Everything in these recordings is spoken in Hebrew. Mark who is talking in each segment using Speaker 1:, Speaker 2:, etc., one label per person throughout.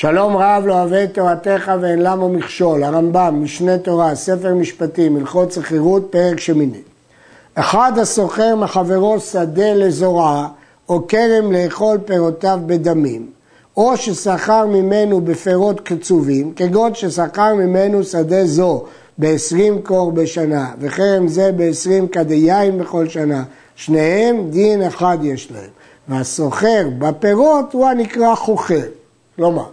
Speaker 1: שלום רב לא אוהב את תורתך ואין למו מכשול, הרמב"ם, משנה תורה, ספר משפטים, הלכות שכירות, פרק שמיני. אחד הסוחר מחברו שדה לזורעה, או כרם לאכול פירותיו בדמים, או ששכר ממנו בפירות קצובים, כגון ששכר ממנו שדה זו ב-20 קור בשנה, וכרם זה ב-20 כדי יין בכל שנה, שניהם דין אחד יש להם. והסוחר בפירות הוא הנקרא חוכר. כלומר,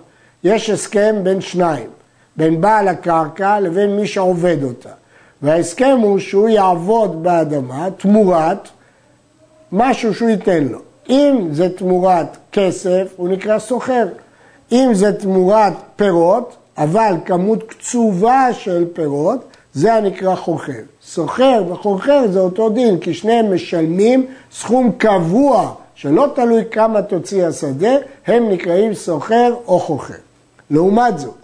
Speaker 1: יש הסכם בין שניים, בין בעל הקרקע לבין מי שעובד אותה. וההסכם הוא שהוא יעבוד באדמה תמורת משהו שהוא ייתן לו. אם זה תמורת כסף, הוא נקרא סוחר. אם זה תמורת פירות, אבל כמות קצובה של פירות, זה הנקרא חוכר. סוחר וחוכר זה אותו דין, כי שניהם משלמים סכום קבוע, שלא תלוי כמה תוציא השדה, הם נקראים סוחר או חוכר. לעומת זאת,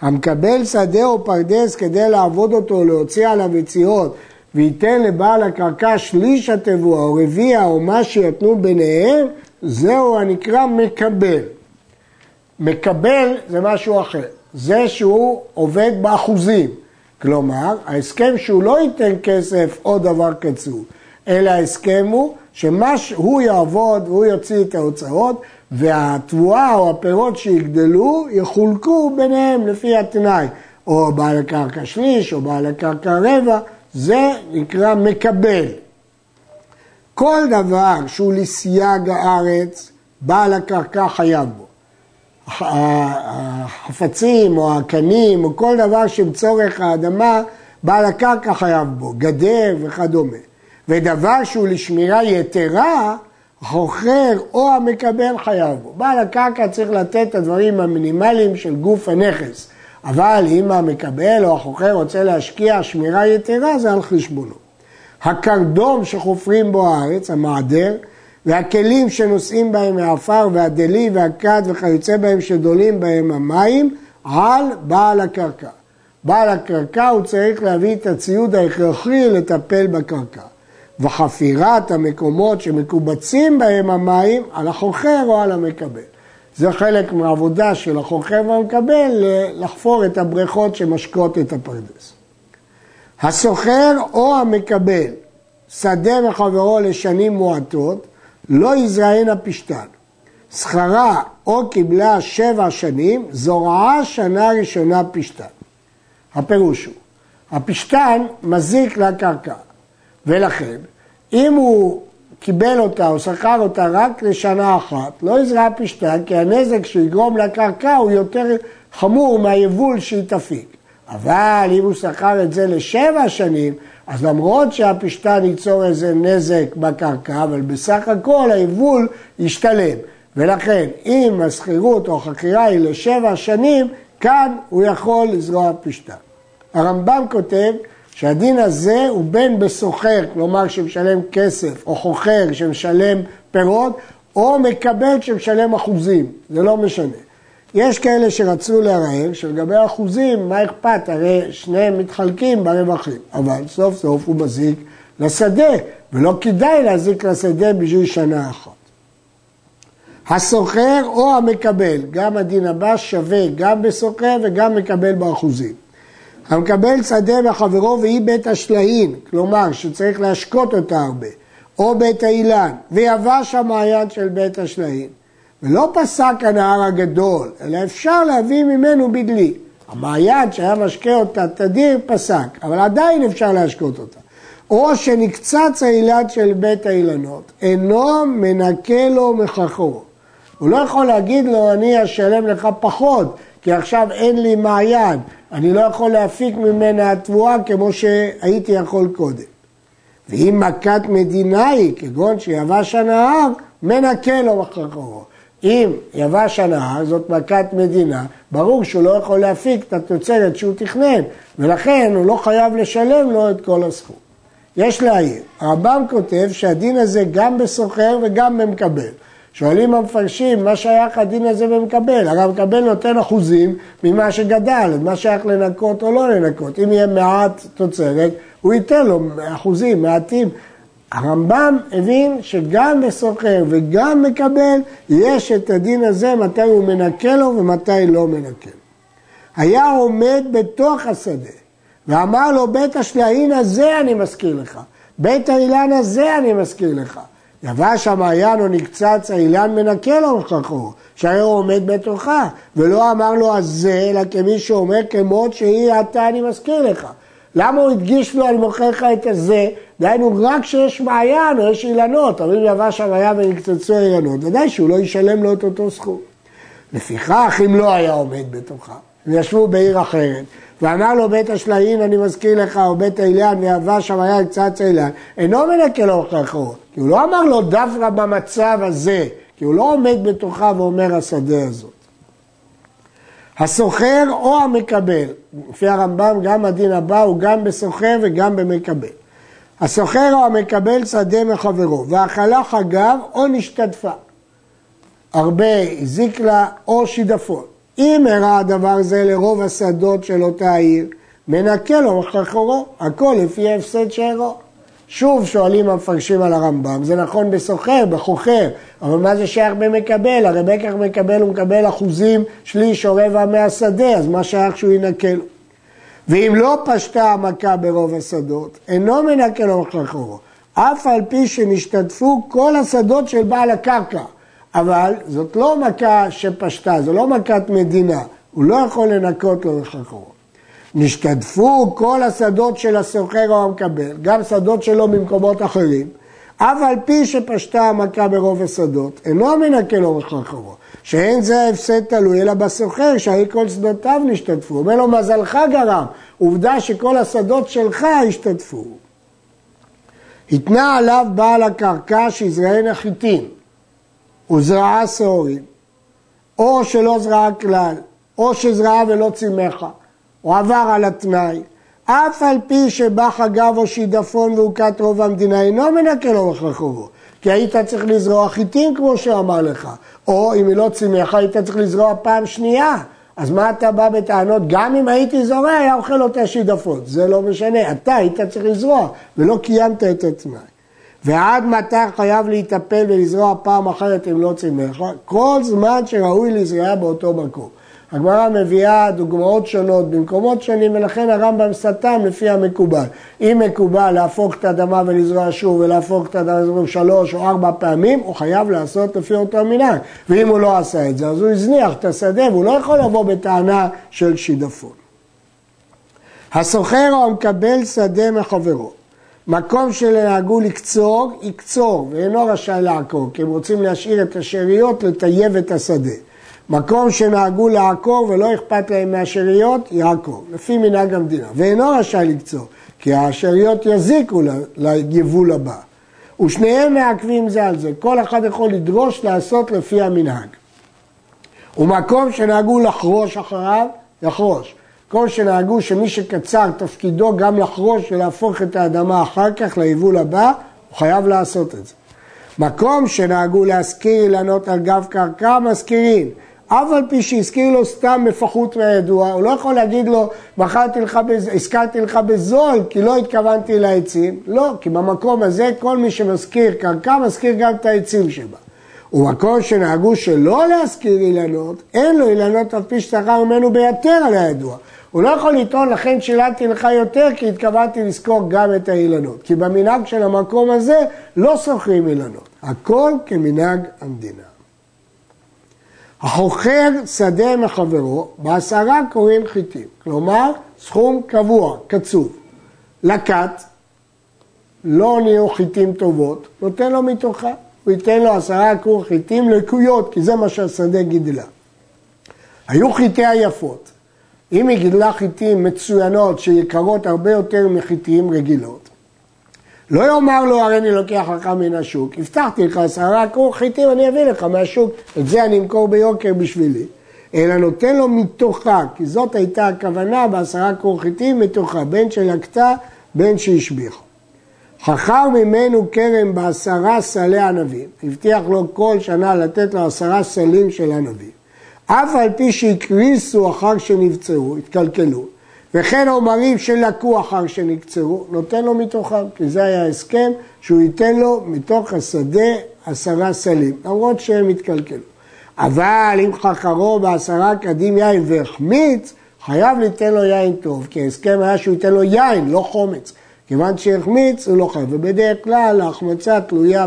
Speaker 1: המקבל שדה או פרדס כדי לעבוד אותו, להוציא עליו יציאות, וייתן לבעל הקרקע שליש התבואה או רביע או מה שיתנו ביניהם, זהו הנקרא מקבל. מקבל זה משהו אחר, זה שהוא עובד באחוזים. כלומר, ההסכם שהוא לא ייתן כסף או דבר קצוב, אלא ההסכם הוא שמה שהוא יעבוד והוא יוציא את ההוצאות והתבואה או הפירות שיגדלו יחולקו ביניהם לפי התנאי, או בעל הקרקע שליש או בעל הקרקע רבע, זה נקרא מקבל. כל דבר שהוא לסייג הארץ, בעל הקרקע חייב בו. החפצים או הקנים או כל דבר שבצורך האדמה, בעל הקרקע חייב בו, גדר וכדומה. ודבר שהוא לשמירה יתרה, החוכר או המקבל חייב בו. בעל הקרקע צריך לתת את הדברים המינימליים של גוף הנכס, אבל אם המקבל או החוכר רוצה להשקיע שמירה יתרה, זה על חשבונו. הקרדום שחופרים בו הארץ, המעדר, והכלים שנושאים בהם העפר והדלי והכד וכיוצא בהם שדולים בהם המים, על בעל הקרקע. בעל הקרקע הוא צריך להביא את הציוד ההכרחי לטפל בקרקע. וחפירת המקומות שמקובצים בהם המים על החוכר או על המקבל. זה חלק מהעבודה של החוכר והמקבל לחפור את הבריכות שמשקות את הפרדס. הסוחר או המקבל שדה מחברו לשנים מועטות, לא יזרען הפשתן. שכרה או קיבלה שבע שנים, זורעה שנה ראשונה פשתן. הפירוש הוא, הפשתן מזיק לקרקע. ולכן, אם הוא קיבל אותה או שכר אותה רק לשנה אחת, לא יזרע פשטן, כי הנזק שיגרום לקרקע הוא יותר חמור מהיבול שהיא תפיק. אבל אם הוא שכר את זה לשבע שנים, אז למרות שהפשטן ייצור איזה נזק בקרקע, אבל בסך הכל היבול ישתלם. ולכן, אם השכירות או החכירה היא לשבע שנים, כאן הוא יכול לזרוע פשטן. הרמב"ם כותב שהדין הזה הוא בין בסוחר, כלומר שמשלם כסף, או חוכר שמשלם פירות, או מקבל שמשלם אחוזים, זה לא משנה. יש כאלה שרצו לערער שלגבי אחוזים, מה אכפת? הרי שניהם מתחלקים ברווחים, אבל סוף סוף הוא מזיק לשדה, ולא כדאי להזיק לשדה בשביל שנה אחת. הסוחר או המקבל, גם הדין הבא שווה גם בסוחר וגם מקבל באחוזים. המקבל שדה מחברו והיא בית השלהין, כלומר שצריך להשקות אותה הרבה, או בית האילן, ויבש המעיין של בית השלהין. ולא פסק הנהר הגדול, אלא אפשר להביא ממנו בדלי. המעיין שהיה משקה אותה תדיר פסק, אבל עדיין אפשר להשקות אותה. או שנקצץ האילן של בית האילנות, אינו מנקה לו מכחו. הוא לא יכול להגיד לו, אני אשלם לך פחות, כי עכשיו אין לי מעיין, אני לא יכול להפיק ממנה התבואה כמו שהייתי יכול קודם. ואם מכת מדינה היא, כגון שיבש הנהר, מנקה לו מחרחורו. אם יבש הנהר, זאת מכת מדינה, ברור שהוא לא יכול להפיק את התוצרת שהוא תכנן, ולכן הוא לא חייב לשלם לו את כל הסכום. יש להעיר, הרמב"ם כותב שהדין הזה גם בסוחר וגם במקבל. שואלים המפרשים, מה שייך הדין הזה במקבל? הרי המקבל נותן אחוזים ממה שגדל, מה שייך לנקות או לא לנקות. אם יהיה מעט תוצרת, הוא ייתן לו אחוזים מעטים. הרמב"ם הבין שגם בסוחר וגם מקבל, יש את הדין הזה מתי הוא מנקה לו ומתי לא מנקה לו. היה עומד בתוך השדה ואמר לו, בית השלעין הזה אני מזכיר לך, בית האילן הזה אני מזכיר לך. יבש המעיין או נקצץ האילן מנקה לו שהרי הוא עומד בתוכה, ולא אמר לו הזה, אלא כמי שאומר כמות שהיא עתה אני מזכיר לך. למה הוא הדגיש לו אני מוכר לך את הזה? דהיינו רק כשיש מעיין או יש אילנות, אבל אם יבש המעיין ונקצצו האילנות, ודאי שהוא לא ישלם לו את אותו סכום. לפיכך, אם לא היה עומד בתוכה, הם ישבו בעיר אחרת, ואמר לו בית השלעים, אני מזכיר לך, או בית האילן, ויבש המעיין קצת אילן, אינו מנקה לו הוכחו, כי הוא לא אמר לו דווקא במצב הזה, כי הוא לא עומד בתוכה ואומר השדה הזאת. הסוחר או המקבל, לפי הרמב"ם גם הדין הבא הוא גם בסוחר וגם במקבל. הסוחר או המקבל שדה מחברו, והאכלה חגב או נשתתפה. הרבה הזיק לה או שידפון. אם הראה הדבר זה לרוב השדות של אותה העיר, מנקה לו מחכרו, הכל לפי ההפסד שהראו. שוב שואלים המפרשים על הרמב"ם, זה נכון בסוחר, בחוכר, אבל מה זה שייך במקבל? הרי בכך מקבל הוא מקבל אחוזים שליש או רבע מהשדה, אז מה שייך שהוא ינקה לו? ואם לא פשטה המכה ברוב השדות, אינו מנקה לו מחכרו, אף על פי שנשתתפו כל השדות של בעל הקרקע. אבל זאת לא מכה שפשטה, זו לא מכת מדינה, הוא לא יכול לנקות לו מחכרו. נשתתפו כל השדות של הסוחר או המקבל, גם שדות שלו ממקומות אחרים, אף על פי שפשטה המכה ברוב השדות, אינו מנקה לו מחכרו, שאין זה ההפסד תלוי אלא בסוחר, שהרי כל שדותיו נשתתפו. אומר לו, מזלך גרם, עובדה שכל השדות שלך השתתפו. התנה עליו בעל הקרקע שיזרענה חיטים, וזרעה שעורים, או שלא זרעה כלל, או שזרעה ולא צימחה. הוא עבר על התנאי. אף על פי שבא חגב או שידפון והוכת רוב המדינה, אינו מנקה לו מחרחובו. כי היית צריך לזרוע חיטים כמו שאמר לך. או אם היא לא צימחה, היית צריך לזרוע פעם שנייה. אז מה אתה בא בטענות? גם אם הייתי זורע, היה אוכל אותה שידפון. זה לא משנה. אתה היית צריך לזרוע, ולא קיימת את התנאי. ועד מתי חייב להיטפל ולזרוע פעם אחרת אם לא צימחה? כל זמן שראוי לזרוע באותו מקום. הגמרא מביאה דוגמאות שונות במקומות שונים ולכן הרמב"ם סתם לפי המקובל. אם מקובל להפוך את האדמה ולזרוע שוב ולהפוך את האדמה ולזרוע שלוש או ארבע פעמים, הוא חייב לעשות לפי אותו מנהג. ואם הוא לא עשה את זה, אז הוא הזניח את השדה והוא לא יכול לבוא בטענה של שידפון. הסוחר או המקבל שדה מחברו, מקום שנהגו לקצור, יקצור ואינו רשאי לעקור, כי הם רוצים להשאיר את השאריות לטייב את השדה. מקום שנהגו לעקור ולא אכפת להם מהשאריות, יעקור, לפי מנהג המדינה. ואינו רשאי לקצור, כי השאריות יזיקו ליבול הבא. ושניהם מעכבים זה על זה, כל אחד יכול לדרוש לעשות לפי המנהג. ומקום שנהגו לחרוש אחריו, יחרוש. כל שנהגו שמי שקצר תפקידו גם לחרוש ולהפוך את האדמה אחר כך ליבול הבא, הוא חייב לעשות את זה. מקום שנהגו להשכיר אילנות על גב קרקע, מזכירים. אף על פי שהזכיר לו סתם מפחות מהידוע, הוא לא יכול להגיד לו, מכרתי לך, הזכרתי לך בזול כי לא התכוונתי לעצים. לא, כי במקום הזה כל מי שמזכיר קרקע, מזכיר גם את העצים שבה. ומקום שנהגו שלא להזכיר אילנות, אין לו אילנות על פי ששכר ממנו ביתר על הידוע. הוא לא יכול לטעון, לכן שילמתי לך יותר, כי התכוונתי לזכור גם את האילנות. כי במנהג של המקום הזה לא שוכרים אילנות. הכל כמנהג המדינה. החוכר שדה מחברו, בעשרה קוראים חיטים. כלומר, סכום קבוע, קצוב. לקט, לא נהיו חיטים טובות, נותן לו מתוכה. הוא ייתן לו עשרה קור חיטים לקויות, כי זה מה שהשדה גידלה. היו חיטי היפות. אם היא גידלה חיטים מצוינות שיקרות הרבה יותר מחיטים רגילות, לא יאמר לו הרי אני לוקח לך מן השוק, הבטחתי לך עשרה כור חיטים אני אביא לך מהשוק, את זה אני אמכור ביוקר בשבילי, אלא נותן לו מתוכה, כי זאת הייתה הכוונה בעשרה כור חיטים מתוכה, בין שלקתה בין שהשביחה. חכר ממנו כרם בעשרה סלי ענבים, הבטיח לו כל שנה לתת לו עשרה סלים של ענבים. אף על פי שהקריסו אחר שנבצרו, התקלקלו, וכן עומרים שלקו אחר שנקצרו, נותן לו מתוכם, כי זה היה הסכם שהוא ייתן לו מתוך השדה עשרה סלים, למרות שהם התקלקלו. אבל אם חכרו בעשרה קדים יין והחמיץ, חייב ליתן לו יין טוב, כי ההסכם היה שהוא ייתן לו יין, לא חומץ. כיוון שהחמיץ, הוא לא חייב. ובדרך כלל ההחמצה תלויה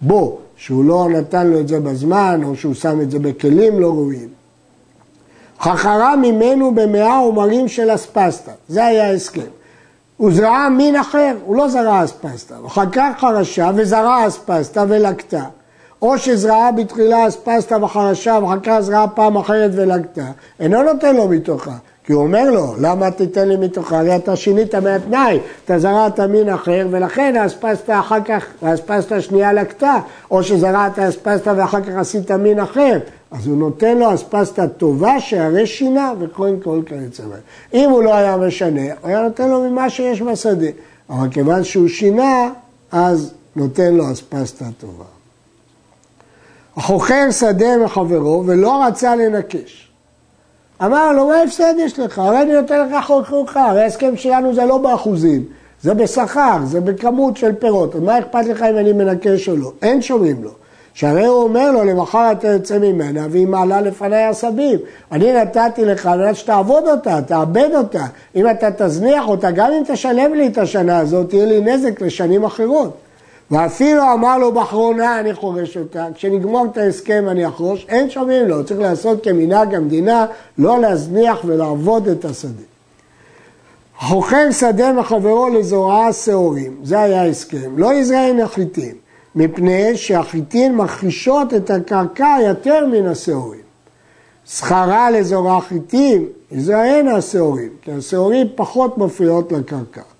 Speaker 1: בו, שהוא לא נתן לו את זה בזמן, או שהוא שם את זה בכלים לא ראויים. חכרה ממנו במאה עומרים של אספסטה, זה היה ההסכם. הוא זרע מין אחר, הוא לא זרע אספסטה, אחר כך חרשה וזרע אספסטה ולקטה. או שזרעה בתחילה אספסטה וחרשה כך זרעה פעם אחרת ולקטה, אינו נותן לו מתוכה. כי הוא אומר לו, למה תיתן לי מתוכה? הרי אתה שינית מהתנאי, אתה זרעת מין אחר, ולכן האספסטה אחר כך, האספסטה השנייה לקטה, או שזרעת אספסטה ואחר כך עשית מין אחר. אז הוא נותן לו אספסטה טובה שהרי שינה וכהן כל כיוצא בהם. אם הוא לא היה משנה, הוא היה נותן לו ממה שיש בשדה. אבל כיוון שהוא שינה, אז נותן לו אספסטה טובה. החוכר שדה מחברו ולא רצה לנקש. אמר לו, מה הפסד יש לך? הרי אני נותן לך חוכך, הרי ההסכם שלנו זה לא באחוזים, זה בשכר, זה בכמות של פירות. אז מה אכפת לך אם אני מנקש או לא? אין שומעים לו. שהרי הוא אומר לו, למחר אתה יוצא ממנה והיא מעלה לפניי עשבים. אני נתתי לך על מנת שתעבוד אותה, תאבד אותה. אם אתה תזניח אותה, גם אם תשלם לי את השנה הזאת, תהיה לי נזק לשנים אחרות. ואפילו אמר לו באחרונה אני חורש אותה, כשנגמור את ההסכם אני אחרוש, אין שומעים לו, צריך לעשות כמנהג המדינה, לא להזניח ולעבוד את השדה. חוכר שדה מחברו לזורעה שעורים, זה היה ההסכם, לא יזרען החיטים, מפני שהחיטין מכחישות את הקרקע יותר מן השעורים. שכרה לזורע חיטים, יזרען השעורים, כי השעורים פחות מפריעות לקרקע.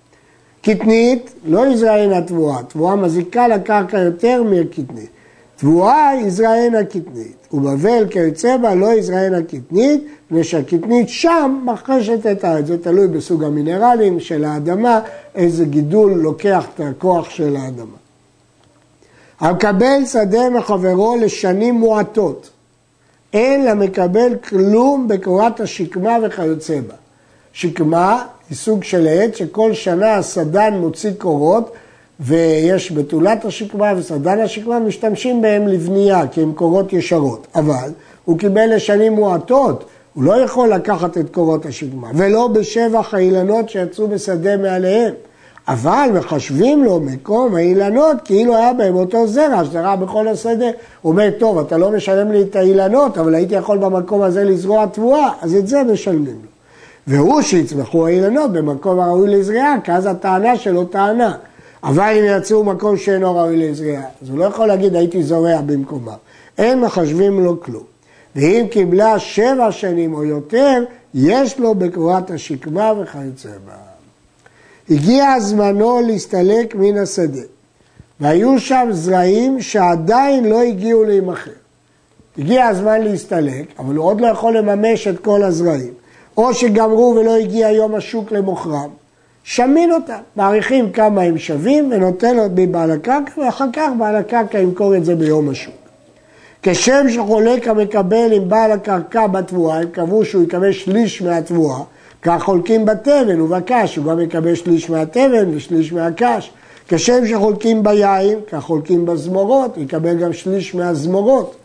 Speaker 1: קטנית לא יזרענה תבואה, תבואה מזיקה לקרקע יותר מהקטנית. תבואה יזרענה קטנית, ובבל כיוצא בה לא יזרענה קטנית, מפני שהקטנית שם מחרשת את הארץ. זה תלוי בסוג המינרלים של האדמה, איזה גידול לוקח את הכוח של האדמה. המקבל שדה מחברו לשנים מועטות, אין למקבל כלום בקורת השקמה וכיוצא בה. שקמה היא סוג של עץ שכל שנה הסדן מוציא קורות ויש בתולת השקמה וסדן השקמה משתמשים בהם לבנייה כי הן קורות ישרות. אבל הוא קיבל לשנים מועטות, הוא לא יכול לקחת את קורות השקמה ולא בשבח האילנות שיצאו בשדה מעליהם. אבל מחשבים לו מקום האילנות כאילו היה בהם אותו זרע שזרע בכל השדה. הוא אומר, טוב, אתה לא משלם לי את האילנות, אבל הייתי יכול במקום הזה לזרוע תבואה, אז את זה משלמים לו. והוא שיצמחו האילנות במקום הראוי לזריעה, כי אז הטענה שלו טענה. אבל אם יצאו מקום שאינו ראוי לזריעה, אז הוא לא יכול להגיד הייתי זורע במקומם. אין מחשבים לו כלום. ואם קיבלה שבע שנים או יותר, יש לו בקורת השקמה וכיוצא בה. הגיע זמנו להסתלק מן השדה, והיו שם זרעים שעדיין לא הגיעו להימכר. הגיע הזמן להסתלק, אבל הוא עוד לא יכול לממש את כל הזרעים. או שגמרו ולא הגיע יום השוק למוכרם, שמין אותם, מעריכים כמה הם שווים ונותן מבעל הקרקע ואחר כך בעל הקרקע ימכור את זה ביום השוק. כשם שחולק המקבל עם בעל הקרקע בתבואה, הם קבעו שהוא יקבל שליש מהתבואה, כך חולקים בתבן ובקש, הוא גם יקבל שליש מהתבן ושליש מהקש. כשם שחולקים ביין, כך חולקים בזמורות, יקבל גם שליש מהזמורות.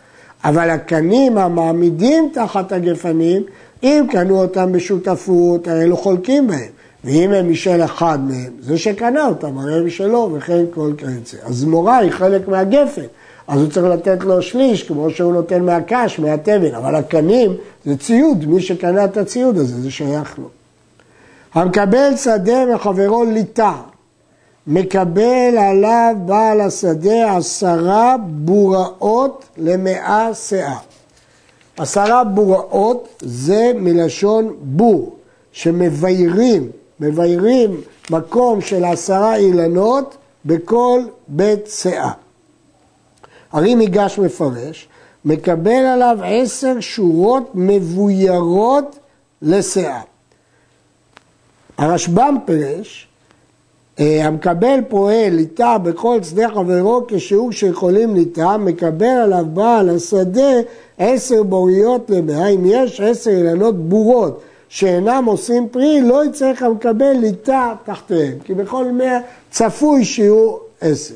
Speaker 1: אבל הקנים המעמידים תחת הגפנים, אם קנו אותם בשותפות, הרי אלו חולקים בהם. ואם הם משל אחד מהם, זה שקנה אותם, הרי הם שלו, וכן כל כיוצא. אז מורה היא חלק מהגפן, אז הוא צריך לתת לו שליש, כמו שהוא נותן מהקש, מהתבן, אבל הקנים זה ציוד, מי שקנה את הציוד הזה, זה שייך לו. המקבל שדה מחברו ליטה, מקבל עליו בעל השדה עשרה בוראות למאה שאה. עשרה בוראות זה מלשון בור, שמביירים, מביירים מקום של עשרה אילנות בכל בית שאה. הרי ניגש מפרש, מקבל עליו עשר שורות מבוירות לשאה. הרשב"ם פירש, אה, המקבל פועל ליטה בכל שדה חברו כשיעור שיכולים ליטה, מקבל עליו בעל השדה עשר בוריות למאה, אם יש עשר אילנות בורות שאינם עושים פרי, לא יצטרך המקבל ליטה תחתיהם, כי בכל מאה צפוי שיהיו עשר.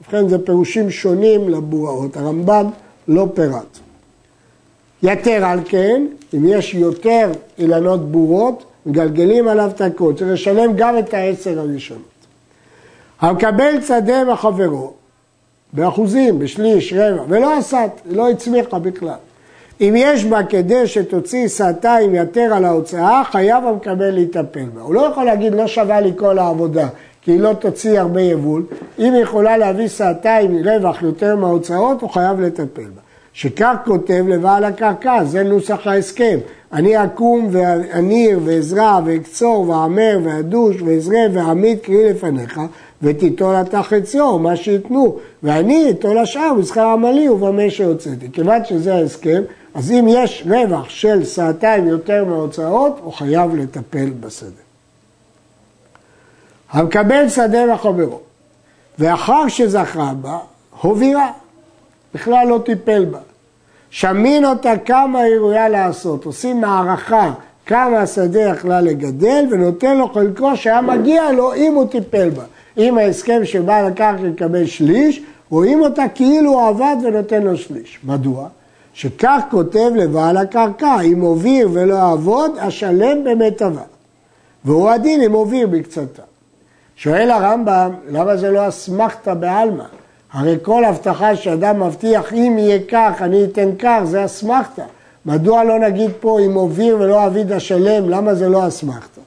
Speaker 1: ובכן זה פירושים שונים לבוראות, הרמב"ם לא פירט. יתר על כן, אם יש יותר אילנות בורות, מגלגלים עליו את הכל, צריך לשלם גם את העשר הראשונות. המקבל שדה מחברו, באחוזים, בשליש, רבע, ולא עשת, לא הצמיחה בכלל. אם יש בה כדי שתוציא שעתיים יתר על ההוצאה, חייב המקבל להיטפל בה. הוא לא יכול להגיד לא שווה לי כל העבודה, כי היא לא תוציא הרבה יבול. אם היא יכולה להביא שעתיים רווח יותר מההוצאות, הוא חייב לטפל בה. שכך כותב לבעל הקרקע, זה נוסח ההסכם. אני אקום ואניר ואזרע ואקצור ואעמר ואדוש ואזרה ואעמיד קרי לפניך ותיטול אתה חציו, מה שייתנו, ואני אטול השאר בשכר עמלי ובמה שהוצאתי. כיוון שזה ההסכם, אז אם יש רווח של שעתיים יותר מההוצאות, הוא חייב לטפל בשדה. המקבל שדה לחברו, ואחר שזכה בה, הובירה, בכלל לא טיפל בה. שמין אותה כמה היא ראויה לעשות, עושים מערכה כמה השדה יכלה לגדל ונותן לו חלקו שהיה מגיע לו אם הוא טיפל בה. אם ההסכם של בעל הקרקע יקבל שליש, רואים אותה כאילו הוא עבד ונותן לו שליש. מדוע? שכך כותב לבעל הקרקע, אם הוביר ולא אעבוד, אשלם במיטבה. והוא הדין אם הוביר בקצתה. שואל הרמב"ם, למה זה לא אסמכתא בעלמא? הרי כל הבטחה שאדם מבטיח, אם יהיה כך, אני אתן כך, זה אסמכתא. מדוע לא נגיד פה, אם הוביר ולא אביד אשלם, למה זה לא אסמכתא?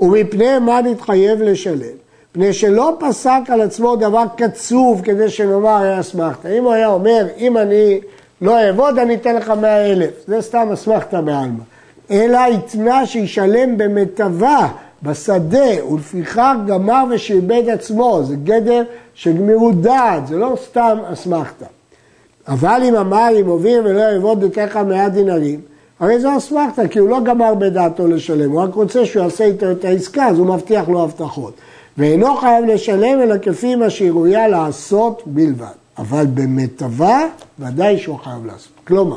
Speaker 1: ומפני מה נתחייב לשלם? מפני שלא פסק על עצמו דבר קצוב כדי שנאמר היה אסמכתא. אם הוא היה אומר, אם אני לא אעבוד, אני אתן לך מאה אלף. זה סתם אסמכתא בעלמא. אלא התנה שישלם במיטבה, בשדה, ולפיכך גמר ושעבד עצמו. זה גדר של גמירות דעת, זה לא סתם אסמכתא. אבל אם אמר, אם הוביל ולא יעבוד, לך מאה דינרים, הרי זו אסמכתא, כי הוא לא גמר בדעתו לשלם, הוא רק רוצה שהוא יעשה איתו את העסקה, אז הוא מבטיח לו הבטחות. ואינו חייב לשלם אלא כפי מה שהיא ראויה לעשות בלבד. אבל במיטבה, ודאי שהוא חייב לעשות. כלומר,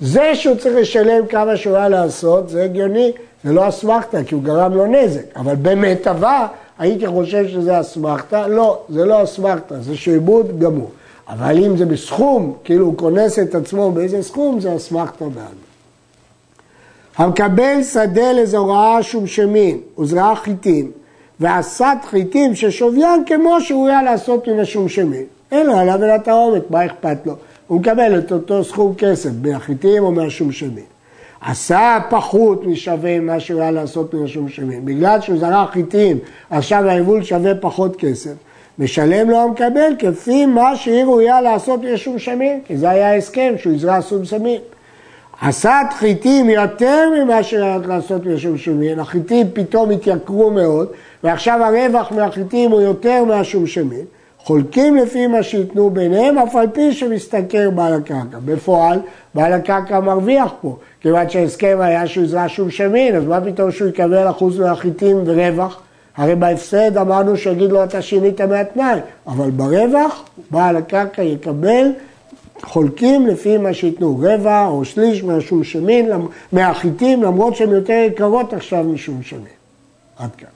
Speaker 1: זה שהוא צריך לשלם כמה שהוא היה לעשות, זה הגיוני, זה לא אסמכתא, כי הוא גרם לו נזק. אבל במיטבה, הייתי חושב שזה אסמכתא, לא, זה לא אסמכתא, זה שעבוד גמור. אבל אם זה בסכום, כאילו הוא כונס את עצמו באיזה סכום, זה אסמכתא בעד. המקבל שדה לזורעה שומשמין וזרעה חיטין ועשת חיטים ששוויין כמו שהוא היה לעשות מן השומשמין. אין לו עליו אלא תרעומת, מה אכפת לו? הוא מקבל את אותו סכום כסף מהחיטים או מהשומשמין. עשה פחות משווה ממה שהוא היה לעשות מן השומשמין. בגלל שהוא זרע חיטים, עכשיו היבול שווה פחות כסף. משלם לו המקבל כפי מה שהיא ראויה לעשות מן השומשמין, כי זה היה ההסכם שהוא יזרע סומסמין. עשת חיטים יותר ממה שהיה לעשות מן השומשמין, החיטים פתאום התייקרו מאוד, ועכשיו הרווח מהחיטים הוא יותר מהשומשמין, חולקים לפי מה שייתנו ביניהם, אף על פי שמשתכר בעל הקרקע. בפועל, בעל הקרקע מרוויח פה, כיוון שההסכם היה שהוא יזרע שומשמין, אז מה פתאום שהוא יקבל אחוז מהחיטים ורווח? הרי בהפסד אמרנו שיגיד לו אתה שינית מהתנאי, אבל ברווח בעל הקרקע יקבל חולקים לפי מה שייתנו, רבע או שליש מהשום שמין, מהחיטים, למרות שהן יותר יקרות עכשיו משום שמין. עד כאן.